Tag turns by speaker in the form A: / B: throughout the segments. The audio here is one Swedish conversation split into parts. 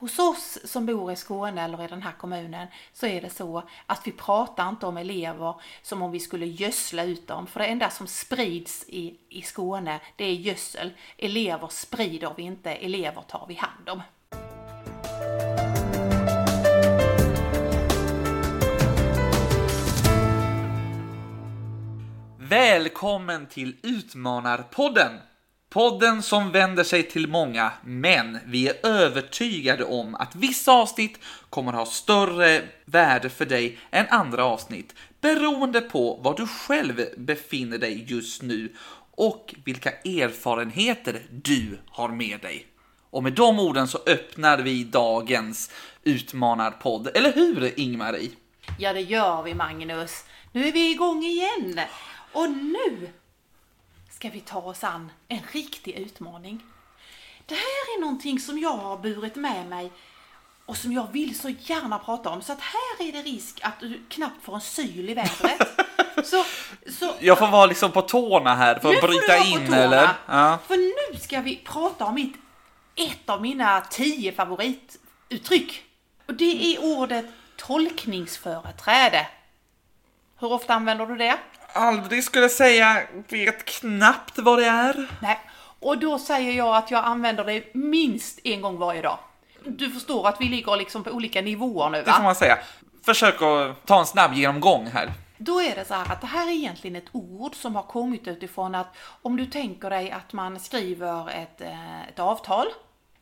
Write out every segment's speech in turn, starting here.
A: Hos oss som bor i Skåne eller i den här kommunen så är det så att vi pratar inte om elever som om vi skulle gödsla ut dem. För det enda som sprids i, i Skåne, det är gödsel. Elever sprider vi inte, elever tar vi hand om.
B: Välkommen till Utmanarpodden! Podden som vänder sig till många, men vi är övertygade om att vissa avsnitt kommer ha större värde för dig än andra avsnitt beroende på var du själv befinner dig just nu och vilka erfarenheter du har med dig. Och med de orden så öppnar vi dagens Utmanarpodd, eller hur Ingmarie?
A: Ja, det gör vi Magnus. Nu är vi igång igen. Och nu ska vi ta oss an en riktig utmaning. Det här är någonting som jag har burit med mig och som jag vill så gärna prata om. Så att här är det risk att du knappt får en syl i vädret. Så, så,
B: Jag får vara liksom på tårna här för att bryta in
A: tårna,
B: eller? Ja.
A: För nu ska vi prata om mitt, ett av mina tio favorituttryck. Och det är ordet tolkningsföreträde. Hur ofta använder du det?
B: Aldrig skulle säga, vet knappt vad det är.
A: Nej, och då säger jag att jag använder det minst en gång varje dag. Du förstår att vi ligger liksom på olika nivåer nu
B: Det får
A: va?
B: man säga. Försök att ta en snabb genomgång här.
A: Då är det så här att det här är egentligen ett ord som har kommit utifrån att om du tänker dig att man skriver ett, eh, ett avtal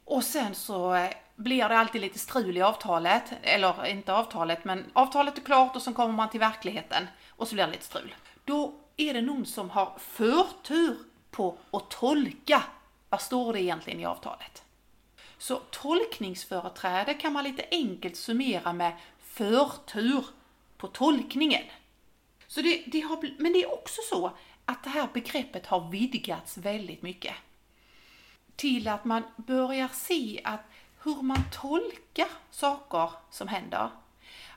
A: och sen så eh, blir det alltid lite strul i avtalet, eller inte avtalet, men avtalet är klart och sen kommer man till verkligheten och så blir det lite strul. Då är det någon som har förtur på att tolka vad står det egentligen i avtalet. Så tolkningsföreträde kan man lite enkelt summera med förtur på tolkningen. Så det, det har, men det är också så att det här begreppet har vidgats väldigt mycket. Till att man börjar se att hur man tolkar saker som händer.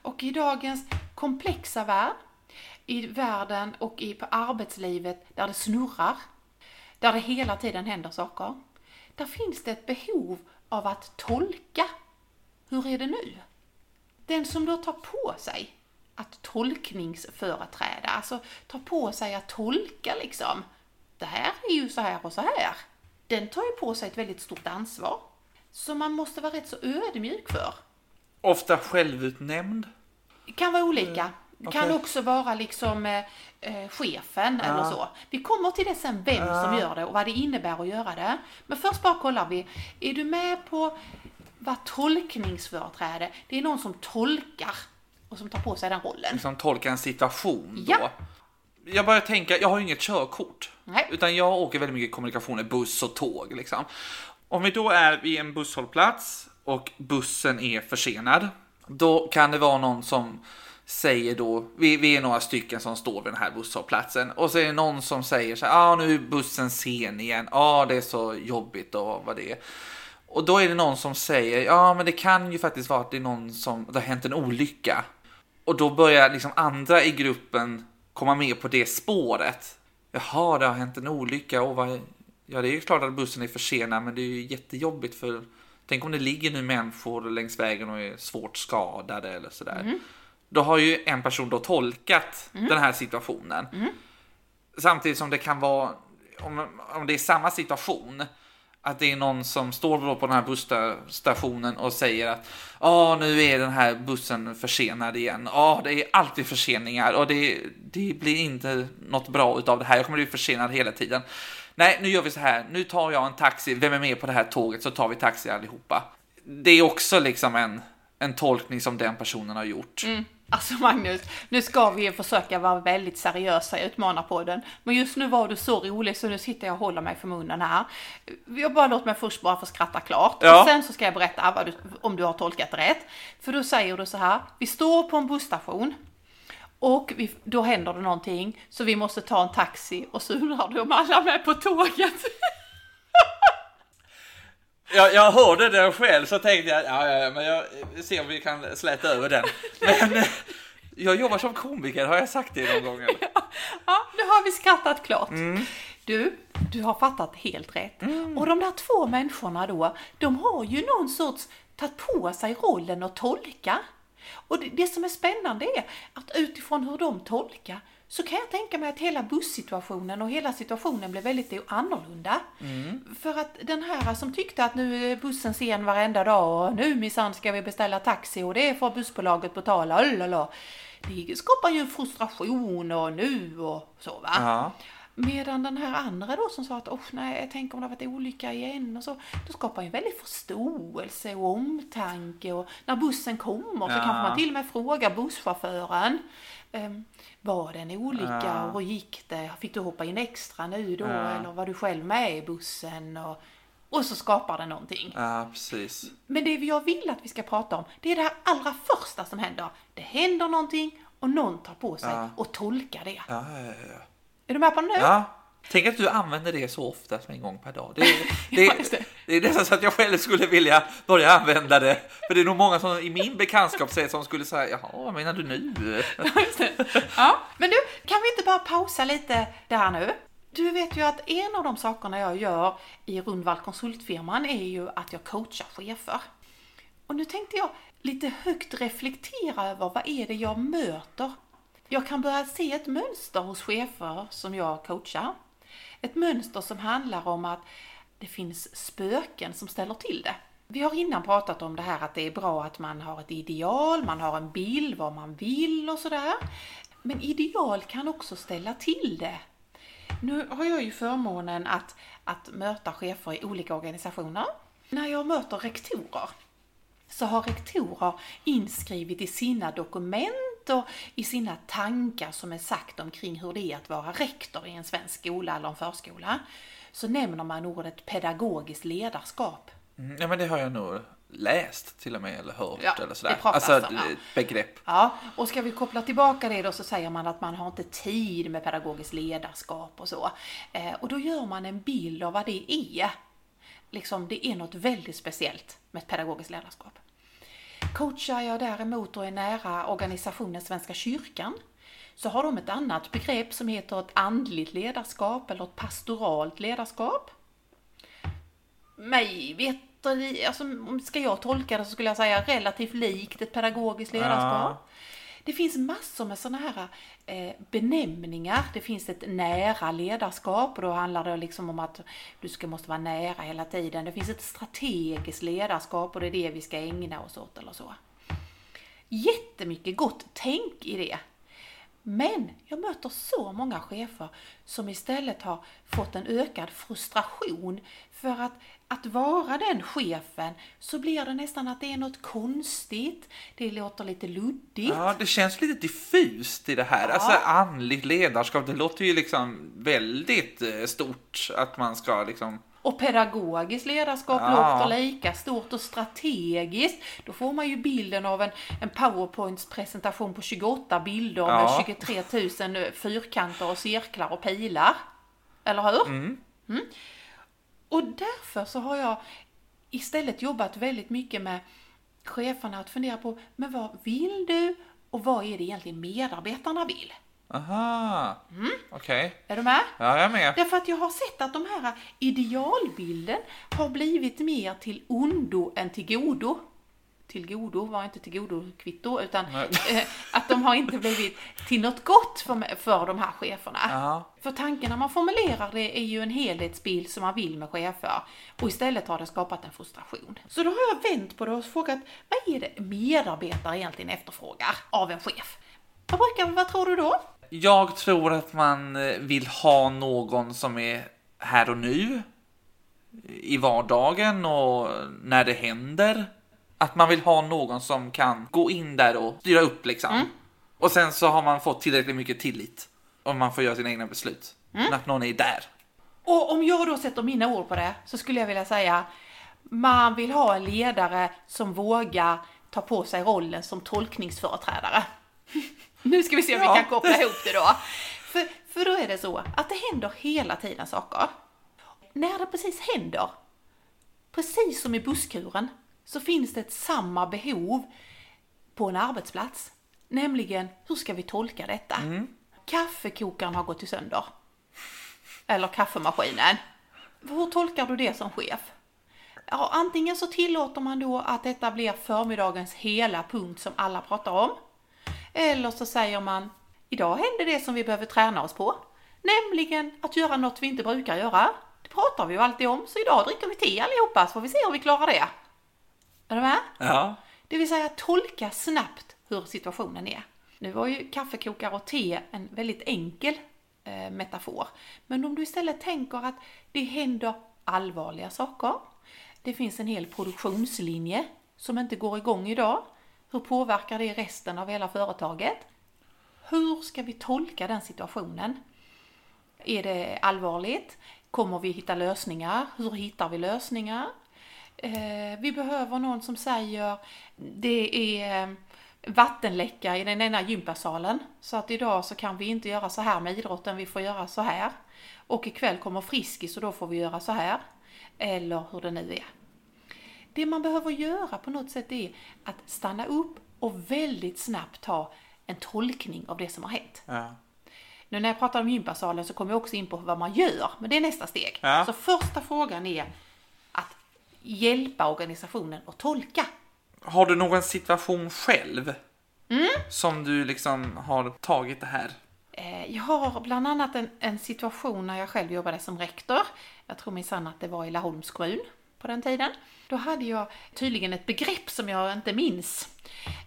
A: Och i dagens komplexa värld, i världen och i, på arbetslivet där det snurrar, där det hela tiden händer saker, där finns det ett behov av att tolka. Hur är det nu? Den som då tar på sig att tolkningsföreträda, alltså tar på sig att tolka liksom, det här är ju så här och så här. Den tar ju på sig ett väldigt stort ansvar. Som man måste vara rätt så ödmjuk för.
B: Ofta självutnämnd.
A: Det kan vara olika. Det kan också vara liksom eh, eh, chefen eller så. Vi kommer till det sen vem som gör det och vad det innebär att göra det. Men först bara kollar vi. Är du med på vad tolkningsföreträde? Det är någon som tolkar och som tar på sig den rollen.
B: Liksom tolka en situation då.
A: Ja.
B: Jag börjar tänka, jag har ju inget körkort.
A: Nej.
B: Utan jag åker väldigt mycket kommunikationer, buss och tåg liksom. Om vi då är vid en busshållplats och bussen är försenad. Då kan det vara någon som säger då, vi, vi är några stycken som står vid den här busshållplatsen och så är det någon som säger så här, ja ah, nu är bussen sen igen, ja ah, det är så jobbigt och vad det är. Och då är det någon som säger, ja men det kan ju faktiskt vara att det är någon som, det har hänt en olycka. Och då börjar liksom andra i gruppen komma med på det spåret. Jaha, det har hänt en olycka. Och vad... Ja, det är ju klart att bussen är försenad, men det är ju jättejobbigt för... Tänk om det ligger nu människor längs vägen och är svårt skadade eller sådär. Mm. Då har ju en person då tolkat den här situationen. Samtidigt som det kan vara, om, om det är samma situation, att det är någon som står på den här busstationen och säger att ja nu är den här bussen försenad igen. Ja, det är alltid förseningar och det, det blir inte något bra utav det här. Jag kommer bli försenad hela tiden. Nej, nu gör vi så här. Nu tar jag en taxi. Vem är med på det här tåget så tar vi taxi allihopa. Det är också liksom en, en tolkning som den personen har gjort.
A: Alltså Magnus, nu ska vi försöka vara väldigt seriösa i Utmanarpodden. Men just nu var du så rolig så nu sitter jag och håller mig för munnen här. Jag bara låt mig först bara få skratta klart.
B: Ja.
A: Och sen så ska jag berätta du, om du har tolkat rätt. För då säger du så här, vi står på en busstation. Och vi, då händer det någonting så vi måste ta en taxi och så undrar du om alla är med på tåget.
B: Jag, jag hörde det själv så tänkte jag, ja, ja, ja, men jag ser om vi kan släta över den. Men eh, jag jobbar som komiker, har jag sagt det någon gång? Eller?
A: Ja, nu har vi skrattat klart. Du, du har fattat helt rätt. Och de där två människorna då, de har ju någon sorts tagit på sig rollen att tolka. Och det, det som är spännande är att utifrån hur de tolkar så kan jag tänka mig att hela bussituationen och hela situationen blev väldigt annorlunda. För att den här som tyckte att nu är bussen sen varenda dag och nu minsann ska vi beställa taxi och det får bussbolaget betala, lalala. Det skapar ju frustration och nu och så va.
B: Ja.
A: Medan den här andra då som sa att oh, nej, jag tänker om det har varit olycka igen och så. Då skapar ju en väldig förståelse och omtanke och när bussen kommer så
B: Ja.
A: kanske man till och med frågar busschauffören. Ehm, var det en olycka
B: Ja.
A: och hur gick det? Fick du hoppa in extra nu då
B: Ja.
A: eller var du själv med i bussen? Och, och så skapar det någonting.
B: ja, precis.
A: Men det jag vill att vi ska prata om, det är det här allra första som händer. Det händer någonting och någon tar på sig
B: Ja.
A: och tolkar det.
B: Ja, ja, ja.
A: Är du med på det nu?
B: ja. Tänk att du använder det så ofta som en gång per dag. Det,
A: Ja,
B: det,
A: just det.
B: det är nästan så att jag själv skulle vilja börja använda det. För det är nog många som i min bekantskapskrets som skulle säga, jaha, vad menar du nu?
A: Det. Ja, men du, kan vi inte bara pausa lite där nu? Du vet ju att en av de sakerna jag gör i Rundvall konsultfirman är ju att jag coachar chefer. Och nu tänkte jag lite högt reflektera över vad är det jag möter? Jag kan börja se ett mönster hos chefer som jag coachar. Ett mönster som handlar om att det finns spöken som ställer till det. Vi har innan pratat om det här att det är bra att man har ett ideal, man har en bild vad man vill och sådär. Men ideal kan också ställa till det. Nu har jag ju förmånen att, att möta chefer i olika organisationer. När jag möter rektorer så har rektorer inskrivit i sina dokument och i sina tankar som är sagt omkring hur det är att vara rektor i en svensk skola eller en förskola, så nämner man ordet pedagogiskt ledarskap.
B: Mm, Ja, men det har jag nog läst till och med, eller hört
A: Ja,
B: eller sådär.
A: det
B: alltså,
A: om, ja.
B: ett begrepp.
A: Ja, och ska vi koppla tillbaka det då så säger man att man har inte tid med pedagogiskt ledarskap och så. Eh, och då gör man en bild av vad det är. Liksom, det är något väldigt speciellt med ett pedagogiskt ledarskap. Coachar jag däremot och är nära organisationen Svenska kyrkan så har de ett annat begrepp som heter ett andligt ledarskap eller ett pastoralt ledarskap. Mig vet alltså, ska jag tolka det så skulle jag säga relativt likt ett pedagogiskt ledarskap. Det finns massor med sådana här eh, benämningar. Det finns ett nära ledarskap och då handlar det liksom om att du ska, måste vara nära hela tiden. Det finns ett strategiskt ledarskap och det är det vi ska ägna oss åt eller så. Jättemycket gott tänk i det. Men jag möter så många chefer som istället har fått en ökad frustration för att att vara den chefen så blir det nästan att det är något konstigt, det låter lite luddigt.
B: Ja, det känns lite diffust i det här.
A: Ja.
B: Alltså andligt ledarskap, det låter ju liksom väldigt eh, stort att man ska liksom...
A: Och pedagogiskt ledarskap
B: Ja.
A: låter lika stort och strategiskt. Då får man ju bilden av en, en powerpoints presentation på 28 bilder
B: Ja.
A: med 23 000 fyrkanter och cirklar och pilar. Eller hur? Mm. Och därför så har jag istället jobbat väldigt mycket med cheferna att fundera på, men vad vill du och vad är det egentligen medarbetarna vill?
B: Aha,
A: Mm.
B: okej.
A: Är du med?
B: Ja, jag är med.
A: Därför att jag har sett att de här idealbilden har blivit mer till ondo än till godo. Till godo var inte till godo kvitto, utan eh, att de har inte blivit till något gott för, för de här cheferna.
B: Ja.
A: För tanken när man formulerar det är ju en helhetsbild som man vill med chefer och istället har det skapat en frustration. Så då har jag vänt på det och frågat vad är det medarbetare egentligen efterfrågar av en chef? Vad brukar, vad tror du då?
B: Jag tror att man eh, vill ha någon som är här och nu i vardagen och när det händer. Att man vill ha någon som kan gå in där och styra upp liksom. Och sen så har man fått tillräckligt mycket tillit. Om man får göra sina egna beslut. Men att någon är där.
A: Och om jag då sätter mina ord på det så skulle jag vilja säga man vill ha en ledare som vågar ta på sig rollen som tolkningsföreträdare. Nu ska vi se om
B: Ja.
A: vi kan koppla ihop det då. För, för då är det så att det händer hela tiden saker. När det precis händer, precis som i busskuren, så finns det ett samma behov på en arbetsplats. Nämligen, hur ska vi tolka detta? Kaffekokaren har gått sönder. Eller kaffemaskinen. Hur tolkar du det som chef? Ja, antingen så tillåter man då att detta blir förmiddagens hela punkt som alla pratar om. Eller så säger man, idag händer det som vi behöver träna oss på. Nämligen att göra något vi inte brukar göra. Det pratar vi ju alltid om, så idag dricker vi te allihopa så får vi se om vi klarar det. Är du med?
B: Ja.
A: Det vill säga tolka snabbt hur situationen är. Nu var ju kaffekokare och te en väldigt enkel eh, metafor. Men om du istället tänker att det händer allvarliga saker. Det finns en hel produktionslinje som inte går igång idag. Hur påverkar det resten av hela företaget? Hur ska vi tolka den situationen? Är det allvarligt? Kommer vi hitta lösningar? Hur hittar vi lösningar? Eh, vi behöver någon som säger det är eh, vattenläcka i den ena gympasalen så att idag så kan vi inte göra så här med idrotten, vi får göra så här. Och ikväll kommer Friskis och då får vi göra så här. Eller hur det nu är. Det man behöver göra på något sätt är att stanna upp och väldigt snabbt ta en tolkning av det som har hänt.
B: Ja.
A: Nu när jag pratar om gympasalen så kommer jag också in på vad man gör, men det är nästa steg.
B: Ja.
A: Så första frågan är att hjälpa organisationen att tolka.
B: Har du någon situation själv? Som du liksom har tagit det här?
A: Eh, Jag har bland annat en, en situation när jag själv jobbade som rektor. Jag tror minsann att det var i Laholms kommun på den tiden. Då hade jag tydligen ett begrepp som jag inte minns.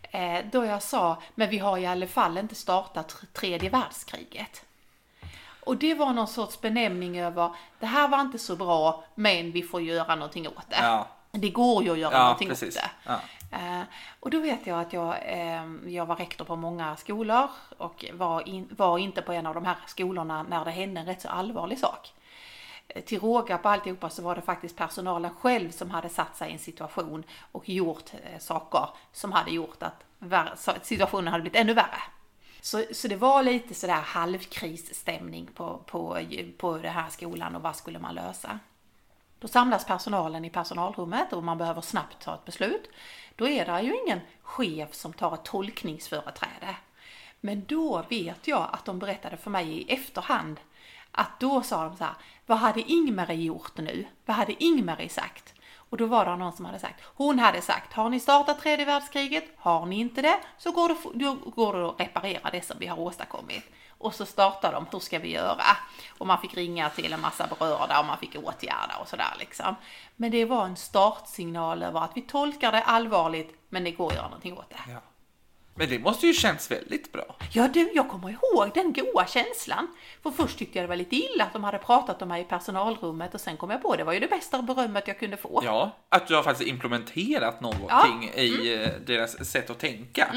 A: Eh, Då jag sa, men vi har i alla fall inte startat tredje världskriget. Och det var någon sorts benämning över, det här var inte så bra, men vi får göra någonting åt det.
B: Ja.
A: Det går ju att göra
B: Ja,
A: någonting
B: precis.
A: åt det.
B: Ja.
A: Eh, och då vet jag att jag, eh, jag var rektor på många skolor och var, in, var inte på en av de här skolorna när det hände en rätt så allvarlig sak. Eh, till råga på alltihopa så var det faktiskt personalen själv som hade satt sig i en situation och gjort eh, saker som hade gjort att att situationen hade blivit ännu värre. Så, så det var lite sådär halvkrisstämning på, på, på den här skolan och vad skulle man lösa? Då samlas personalen i personalrummet och man behöver snabbt ta ett beslut. Då är det ju ingen chef som tar ett tolkningsföreträde. Men då vet jag att de berättade för mig i efterhand att då sa de så här, vad hade Ingmarie gjort nu? Vad hade Ingmarie sagt? Och då var det någon som hade sagt, hon hade sagt, har ni startat tredje världskriget? Har ni inte det? Så går det, då går det att reparera det som vi har åstadkommit. Och så startar de, hur ska vi göra? Och man fick ringa till en massa berörda och man fick åtgärda och sådär liksom. Men det var en startsignal över att vi tolkar det allvarligt, men det går att göra någonting åt det.
B: Ja. Men det måste ju känns väldigt bra.
A: Ja du, jag kommer ihåg den goa känslan. För först tyckte jag det var lite illa att de hade pratat om mig i personalrummet och sen kom jag på det var ju det bästa berömmet jag kunde få.
B: Ja, att du har faktiskt implementerat någonting i eh, deras sätt att tänka.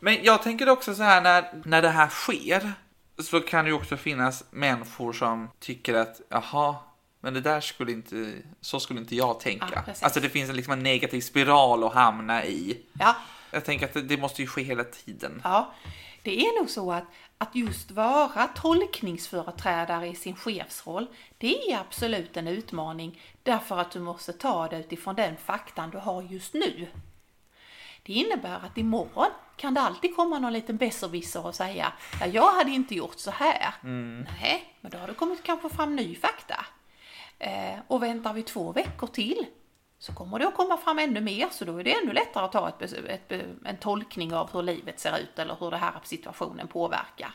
B: Men jag tänker också så här när, när det här sker så kan det ju också finnas människor som tycker att jaha, men det där skulle inte, så skulle inte jag
A: Ja,
B: tänka.
A: precis.
B: alltså det finns en, liksom en negativ spiral att hamna i.
A: Ja,
B: Jag tänker att det, måste ju ske hela tiden.
A: ja. Det är nog så att, att just vara tolkningsföreträdare i sin chefsroll, det är absolut en utmaning därför att du måste ta det utifrån den faktan du har just nu. Det innebär att imorgon kan det alltid komma någon liten besserwisser och säga ja, jag hade inte gjort så här. Nej, men då har det kommit kanske fram ny fakta. Eh, och väntar vi två veckor till så kommer det att komma fram ännu mer så då är det ännu lättare att ta ett, ett, en tolkning av hur livet ser ut eller hur det här situationen påverkar.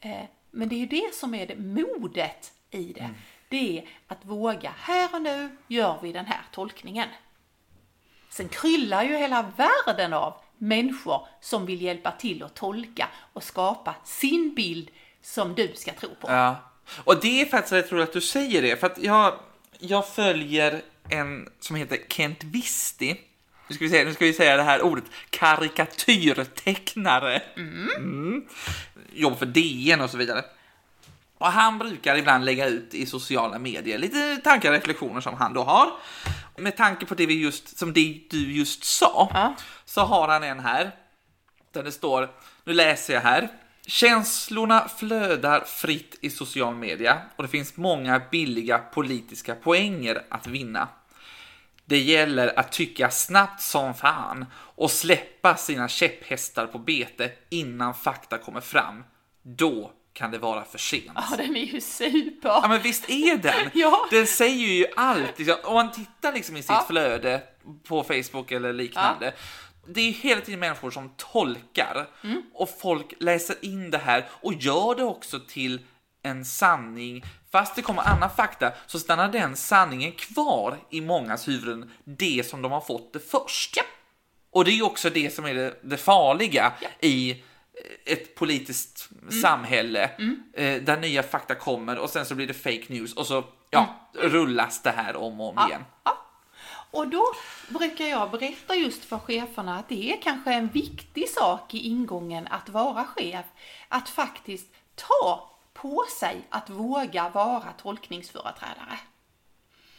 A: Eh, men det är ju det som är det modet i det. Det är att våga, här och nu gör vi den här tolkningen. Sen kryllar ju hela världen av människor som vill hjälpa till att tolka och skapa sin bild som du ska tro på.
B: Ja. Och det är faktiskt rätt roligt att du säger det, för att jag, jag följer en som heter Kent Visti. Nu ska, vi säga, nu ska vi säga det här ordet, karikatyrtecknare. Mm. Jobb för DN och så vidare. Och han brukar ibland lägga ut i sociala medier lite tankar och reflektioner som han då har. Med tanke på det vi just, som det du just sa,
A: Ja.
B: så har han en här. Där det står, nu läser jag här. Känslorna flödar fritt i social media och det finns många billiga politiska poänger att vinna. Det gäller att tycka snabbt som fan och släppa sina käpphästar på bete innan fakta kommer fram. Då kan det vara för sent.
A: Ja, den är ju super.
B: Ja men visst är den?
A: Ja.
B: Den säger ju allt. Liksom. Om man tittar liksom i sitt
A: Ja.
B: flöde på Facebook eller liknande. Det är ju hela tiden människor som tolkar
A: Mm.
B: och folk läser in det här och gör det också till en sanning. Fast det kommer annan fakta så stannar den sanningen kvar i mångas huvuden, det som de har fått det först.
A: Ja.
B: Och det är också det som är det, det farliga
A: Ja.
B: i eh, ett politiskt samhälle eh, där nya fakta kommer och sen så blir det fake news och så ja, rullas det här om och om igen.
A: Och då brukar jag berätta just för cheferna att det är kanske en viktig sak i ingången att vara chef. Att faktiskt ta på sig att våga vara tolkningsföreträdare.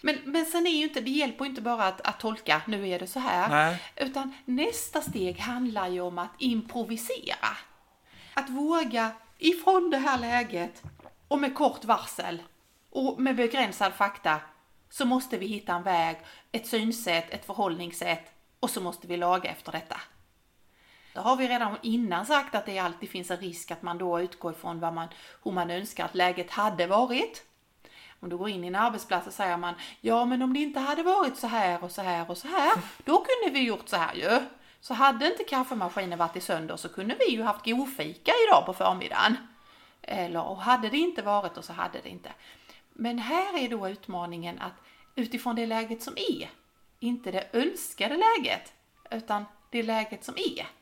A: Men, men sen är ju inte, det hjälper ju inte bara att, att tolka, nu är det så här.
B: Nej.
A: Utan nästa steg handlar ju om att improvisera. Att våga ifrån det här läget och med kort varsel och med begränsad fakta så måste vi hitta en väg, ett synsätt, ett förhållningssätt och så måste vi laga efter detta. Då har vi redan innan sagt att det alltid finns en risk att man då utgår ifrån vad man, hur man önskar att läget hade varit. Om du går in i en arbetsplats så säger man ja men om det inte hade varit så här och så här och så här då kunde vi gjort så här ju. Så hade inte kaffemaskinen varit i sönder så kunde vi ju haft godfika idag på förmiddagen. Eller och hade det inte varit och så hade det inte. Men här är då utmaningen att utifrån det läget som är, inte det önskade läget, utan det läget som är.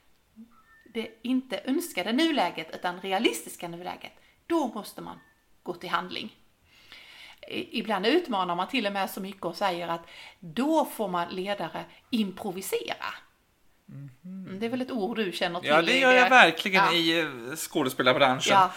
A: Det inte önskade nuläget utan realistiska nuläget. Då måste man gå till handling. Ibland utmanar man till och med så mycket och säger att då får man ledare improvisera. Mm, Det är väl ett ord du känner till?
B: Ja, det gör jag verkligen
A: Ja.
B: i eh, skådespelarbranschen.
A: Ja,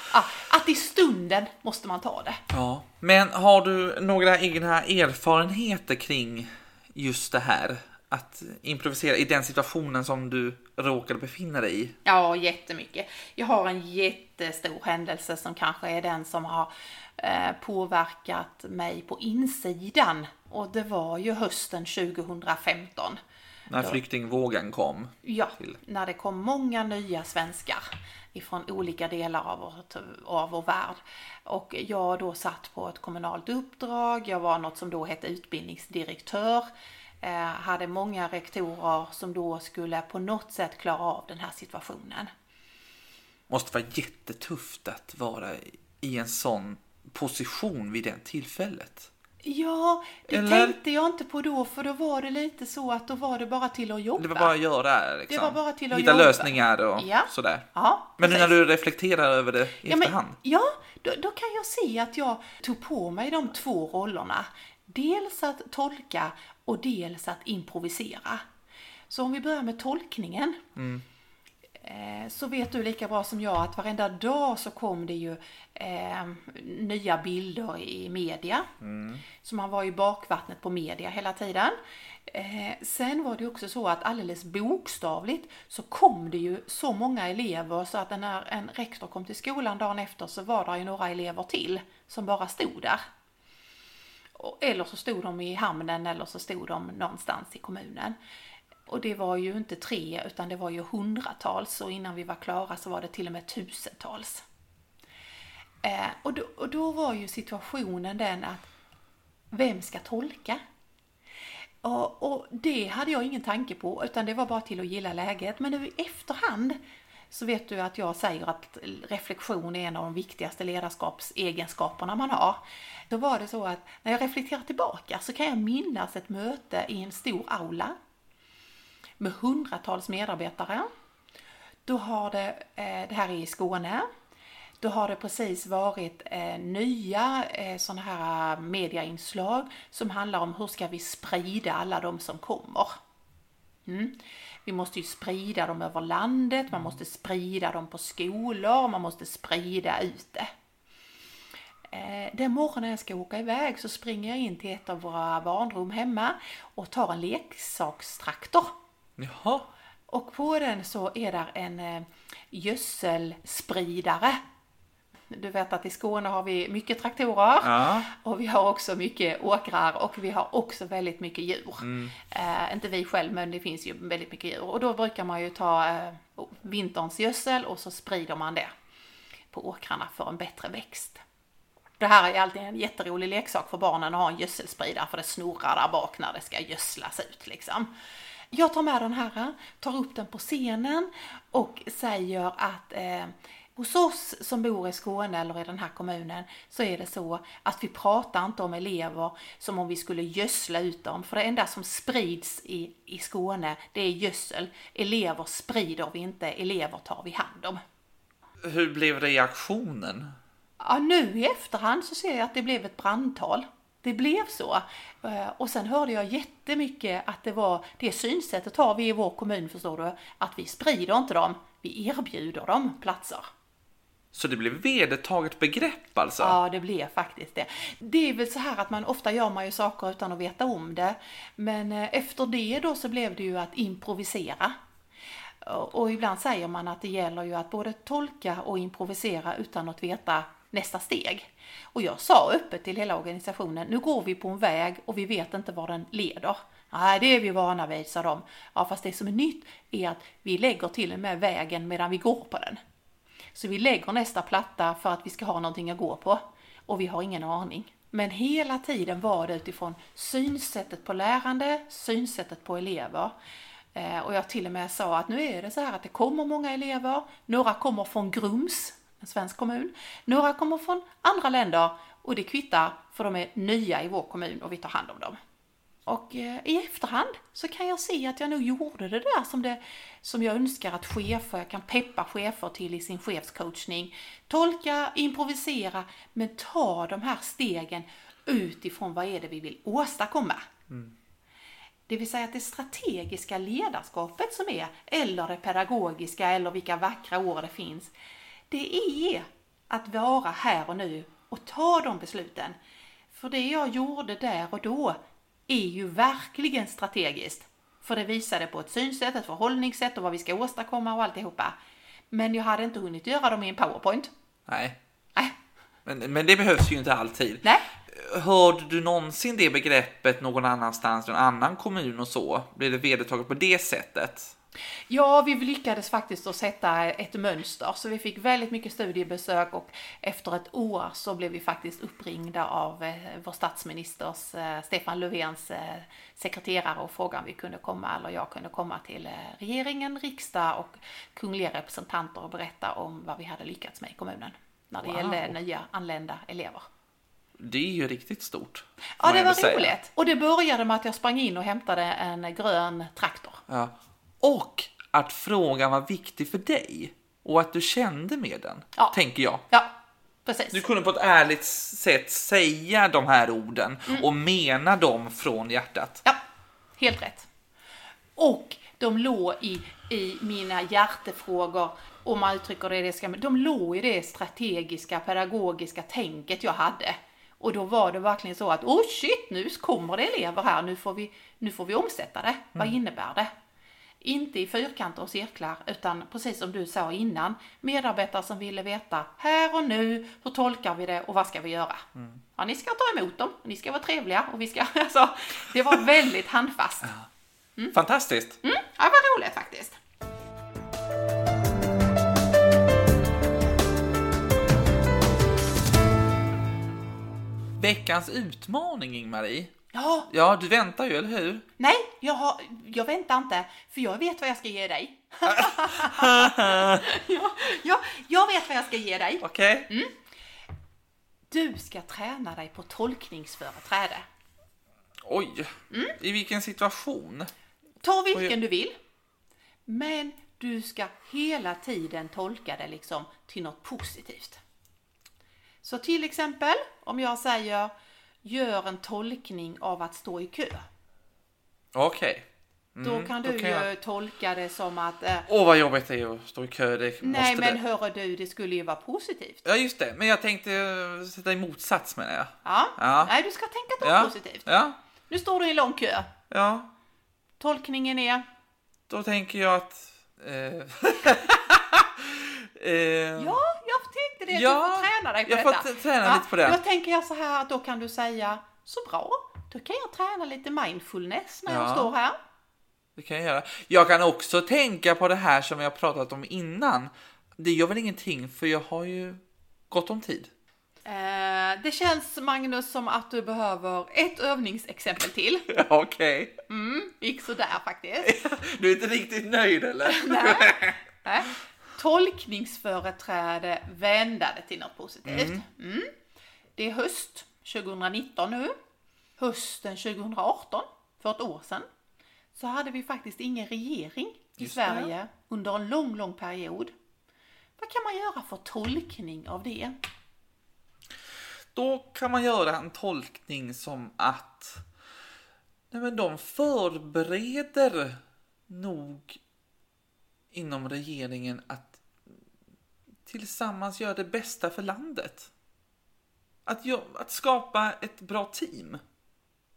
A: att i stunden måste man ta det.
B: Ja. Men har du några egna erfarenheter kring just det här? Att improvisera i den situationen som du råkade befinna dig i?
A: Ja, jättemycket. Jag har en jättestor händelse som kanske är den som har eh, påverkat mig på insidan. Och det var ju hösten 2015.
B: När flyktingvågen kom?
A: Ja,
B: Till.
A: när det kom många nya svenskar ifrån olika delar av, vårt, av vår värld. Och jag då satt på ett kommunalt uppdrag, jag var något som då hette utbildningsdirektör, hade många rektorer som då skulle på något sätt klara av den här situationen.
B: Måste vara jättetufft att vara i en sån position vid det tillfället.
A: Ja, det
B: Eller?
A: tänkte jag inte på då, för då var det lite så att då var det bara till att jobba.
B: Det var bara att göra liksom.
A: Det var bara till att
B: Hitta
A: jobba.
B: lösningar och
A: Ja.
B: sådär.
A: Ja,
B: Men nu när du reflekterar över det i
A: Ja, men,
B: efterhand.
A: ja då, då kan jag se att jag tog på mig de två rollerna. Dels att tolka och dels att improvisera. Så om vi börjar med tolkningen. Eh, så vet du lika bra som jag att varenda dag så kom det ju eh, nya bilder i media. Så man var i bakvattnet på media hela tiden. Eh, sen var det ju också så att alldeles bokstavligt så kom det ju så många elever så att när en rektor kom till skolan dagen efter så var det ju några elever till som bara stod där. Eller så stod de i hamnen eller så stod de någonstans i kommunen. Och det var ju inte tre utan det var ju hundratals och innan vi var klara så var det till och med tusentals. Eh, och, då, och då var ju situationen den att vem ska tolka? Och, och det hade jag ingen tanke på utan det var bara till att gilla läget. Men nu i efterhand så vet du att jag säger att reflektion är en av de viktigaste ledarskapsegenskaperna man har. Då var det så att när jag reflekterar tillbaka så kan jag minnas ett möte i en stor aula med hundratals medarbetare. Då har det, eh, det här är i Skåne, då har det precis varit eh, nya eh, sådana här eh, mediainslag som handlar om hur ska vi sprida alla de som kommer. Mm. Vi måste ju sprida dem över landet, man måste sprida dem på skolor, man måste sprida ut det. Eh, Den morgonen jag ska åka iväg så springer jag in till ett av våra barnrum hemma och tar en leksakstraktor.
B: Jaha.
A: Och på den så är där en eh, gödselspridare. Du vet att i Skåne har vi mycket traktorer
B: Ja.
A: och vi har också mycket åkrar och vi har också väldigt mycket djur. Eh, inte vi själv men det finns ju väldigt mycket djur och då brukar man ju ta eh, vinterns gödsel och så sprider man det. på åkrarna för en bättre växt. Det här är alltid en jätterolig leksak för barnen att ha en gödselspridare för det snurrar där bak när det ska gödslas ut liksom. Jag tar med den här, tar upp den på scenen och säger att eh, hos oss som bor i Skåne eller i den här kommunen så är det så att vi pratar inte om elever som om vi skulle gödsla ut dem. För det enda som sprids i, i Skåne det är gödsel. Elever sprider vi inte, elever tar vi hand om.
B: Hur blev reaktionen?
A: Ja, nu i efterhand så ser jag att det blev ett brandtal. Det blev så. Eh, och sen hörde jag jättemycket att det var det synsättet har vi i vår kommun förstår du, att vi sprider inte dem, vi erbjuder dem platser.
B: Så det blev vedertaget begrepp alltså?
A: Ja, det blev faktiskt det. Det är väl så här att man ofta gör man ju saker utan att veta om det. Men eh, efter det då så blev det ju att improvisera. Och ibland säger man att det gäller ju att både tolka och improvisera utan att veta nästa steg. Och jag sa öppet till hela organisationen, nu går vi på en väg och vi vet inte var den leder. Nej, det är vi vana vid, sa de. Ja, fast det som är nytt är att vi lägger till och med vägen medan vi går på den. Så vi lägger nästa platta för att vi ska ha någonting att gå på. Och vi har ingen aning. Men hela tiden var det utifrån synsättet på lärande, synsättet på elever. Eh, och jag till och med sa att nu är det så här att det kommer många elever, några kommer från Grums, en svensk kommun, några kommer från andra länder och det kvittar för de är nya i vår kommun och vi tar hand om dem. Och eh, i efterhand så kan jag se att jag nog gjorde det där som, det, som jag önskar att chefer, jag kan peppa chefer till i sin chefscoachning. Tolka, improvisera, men ta de här stegen utifrån vad är det vi vill åstadkomma. Mm. Det vill säga att det strategiska ledarskapet som är, eller det pedagogiska, eller vilka vackra ord det finns, det är att vara här och nu och ta de besluten. För det jag gjorde där och då är ju verkligen strategiskt. För det visade på ett synsätt, ett förhållningssätt och vad vi ska åstadkomma och alltihopa. Men jag hade inte hunnit göra dem i en powerpoint.
B: Nej.
A: Nej.
B: Men, men det behövs ju inte alltid.
A: Nej.
B: Hörde du någonsin det begreppet någon annanstans, en annan kommun och så? Blev det vedertaget på det sättet?
A: Ja, vi lyckades faktiskt att sätta ett mönster så vi fick väldigt mycket studiebesök och efter ett år så blev vi faktiskt uppringda av eh, vår statsministers eh, Stefan Löfvens eh, sekreterare och frågade om vi kunde komma eller jag kunde komma till regeringen, riksdag och kungliga representanter och berätta om vad vi hade lyckats med i kommunen när det wow. gällde nya anlända elever.
B: Det är ju riktigt stort.
A: Ja, det var roligt. Säga. Och det började med att jag sprang in och hämtade en grön traktor.
B: Ja. Och att frågan var viktig för dig och att du kände med den, ja. tänker jag.
A: Ja, precis.
B: Du kunde på ett ärligt sätt säga de här orden mm. och mena dem från hjärtat.
A: Ja, helt rätt. Och de låg i, i mina hjärtefrågor, om man uttrycker det, det ska, de låg i det strategiska, pedagogiska tänket jag hade. Och då var det verkligen så att, oh shit, nu kommer det elever här, nu får vi, nu får vi omsätta det. Mm. Vad innebär det? Inte i fyrkanter och cirklar utan precis som du sa innan, medarbetare som ville veta här och nu, hur tolkar vi det och vad ska vi göra? Mm. Ja, ni ska ta emot dem, ni ska vara trevliga och vi ska, alltså, det var väldigt handfast.
B: Mm. Fantastiskt!
A: Mm, ja, det var roligt faktiskt.
B: Veckans utmaning, Ingmarie.
A: Ja.
B: Ja, du väntar ju, eller hur?
A: Nej, jag, har, jag väntar inte, för jag vet vad jag ska ge dig. ja, ja, jag vet vad jag ska ge dig.
B: Okej. Okay.
A: Mm. Du ska träna dig på tolkningsföreträde.
B: Oj, mm. i vilken situation?
A: Ta vilken Oj. du vill. Men du ska hela tiden tolka det liksom till något positivt. Så till exempel om jag säger gör en tolkning av att stå i kö.
B: Okej. Okay.
A: Mm, då kan du då kan ju jag... tolka det som att...
B: Eh, Åh, eh, vad jobbigt det är att stå i kö. Det
A: nej, men
B: det.
A: hörru du, det skulle ju vara positivt.
B: Ja, just det. Men jag tänkte eh, sätta i motsats med det.
A: Ja. ja. Nej, du ska tänka ta ja. positivt.
B: Ja.
A: Nu står du i en lång kö.
B: Ja.
A: Tolkningen är?
B: Då tänker jag att... Eh...
A: eh... Ja, jag det. Ja, du får träna dig på
B: jag
A: detta.
B: Jag får träna ja, lite på det.
A: Då tänker jag så här att då kan du säga så bra. Då kan jag träna lite mindfulness när ja, jag står här.
B: Det kan jag göra. Jag kan också tänka på det här som har pratat om innan. det gör väl ingenting för jag har ju gott om tid.
A: Eh, det känns Magnus som att du behöver ett övningsexempel till.
B: Okej.
A: Mm, gick sådär faktiskt.
B: Du är inte riktigt nöjd eller?
A: Nej. Nej. Tolkningsföreträde vändade till något positivt. Mm. Det är höst 2019 nu. Hösten 2018, för ett år sedan, så hade vi faktiskt ingen regering i
B: Just det.
A: Sverige under en lång, lång period. Vad kan man göra för tolkning av det?
B: Då kan man göra en tolkning som att nej men de förbereder nog inom regeringen att tillsammans göra det bästa för landet. Att, att skapa ett bra team.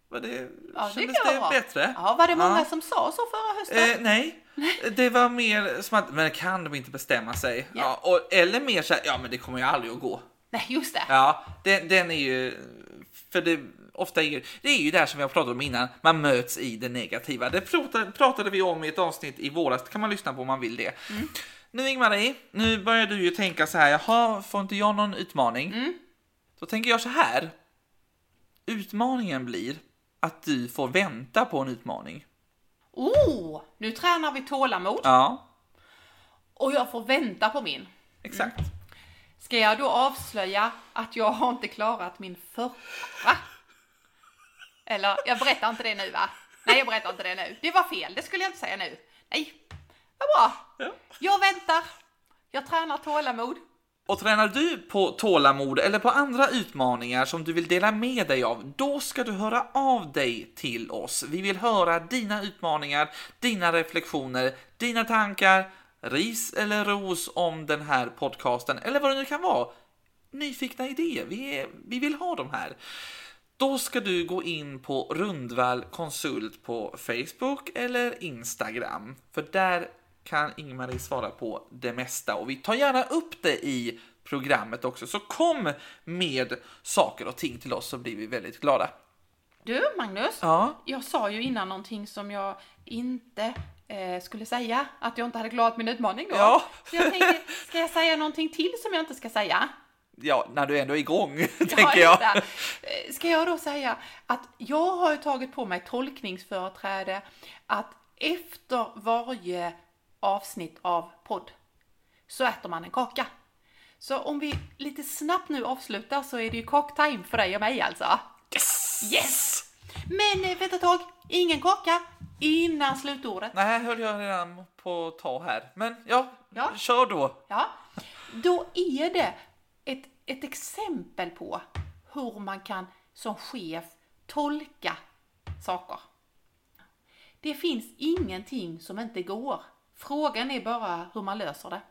B: Var det,
A: Ja, det
B: kändes det
A: vara.
B: bättre?
A: Ja, var det många
B: Ja.
A: som sa så förra hösten?
B: Eh, nej, det var mer som att, men kan de inte bestämma sig?
A: Ja.
B: Ja. och, eller mer så här, ja men det kommer ju aldrig att gå.
A: Nej, just det.
B: Ja, den, den är ju, för det, ofta är det är ju det här som vi har pratat om innan, man möts i det negativa. Det pratade, pratade vi om i ett avsnitt i våras, det kan man lyssna på om man vill det. Nu Ingmarie, nu börjar du ju tänka så här, jaha, får inte jag någon utmaning? Då tänker jag så här, utmaningen blir att du får vänta på en utmaning.
A: Oh, nu tränar vi tålamod
B: Ja,
A: och jag får vänta på min.
B: exakt.
A: Ska jag då avslöja att jag har inte klarat min förra? Eller, jag berättar inte det nu va? Nej, jag berättar inte det nu. Det var fel, det skulle jag inte säga nu. Nej, vad bra.
B: Ja.
A: Jag väntar. Jag tränar tålamod.
B: Och tränar du på tålamod eller på andra utmaningar som du vill dela med dig av, då ska du höra av dig till oss. Vi vill höra dina utmaningar, dina reflektioner, dina tankar, ris eller ros om den här podcasten eller vad det nu kan vara. Nyfikna idéer, vi, är, vi vill ha de här. Då ska du gå in på Rundvall Konsult på Facebook eller Instagram. För där kan Ingmarie svara på det mesta och vi tar gärna upp det i programmet också. Så kom med saker och ting till oss så blir vi väldigt glada.
A: Du, Magnus.
B: Ja.
A: Jag sa ju innan någonting som jag inte eh, skulle säga. Att jag inte hade klarat min utmaning då.
B: Ja.
A: Så jag tänkte, ska jag säga någonting till som jag inte ska säga?
B: Ja, när du ändå är igång,
A: Ja,
B: tänker jag.
A: det. Eh, Ska jag då säga att jag har ju tagit på mig tolkningsföreträde att efter varje avsnitt av podd så äter man en kaka. Så om vi lite snabbt nu avslutar så är det ju kaktime för dig och mig alltså.
B: Yes!
A: Yes! Men eh, vänta ett tag, ingen kaka innan slutordet.
B: Nej, höll jag redan på att ta här. Men ja,
A: Ja.
B: kör då.
A: Ja, då är det ett, ett exempel på hur man kan som chef tolka saker. Det finns ingenting som inte går. Frågan är bara hur man löser det.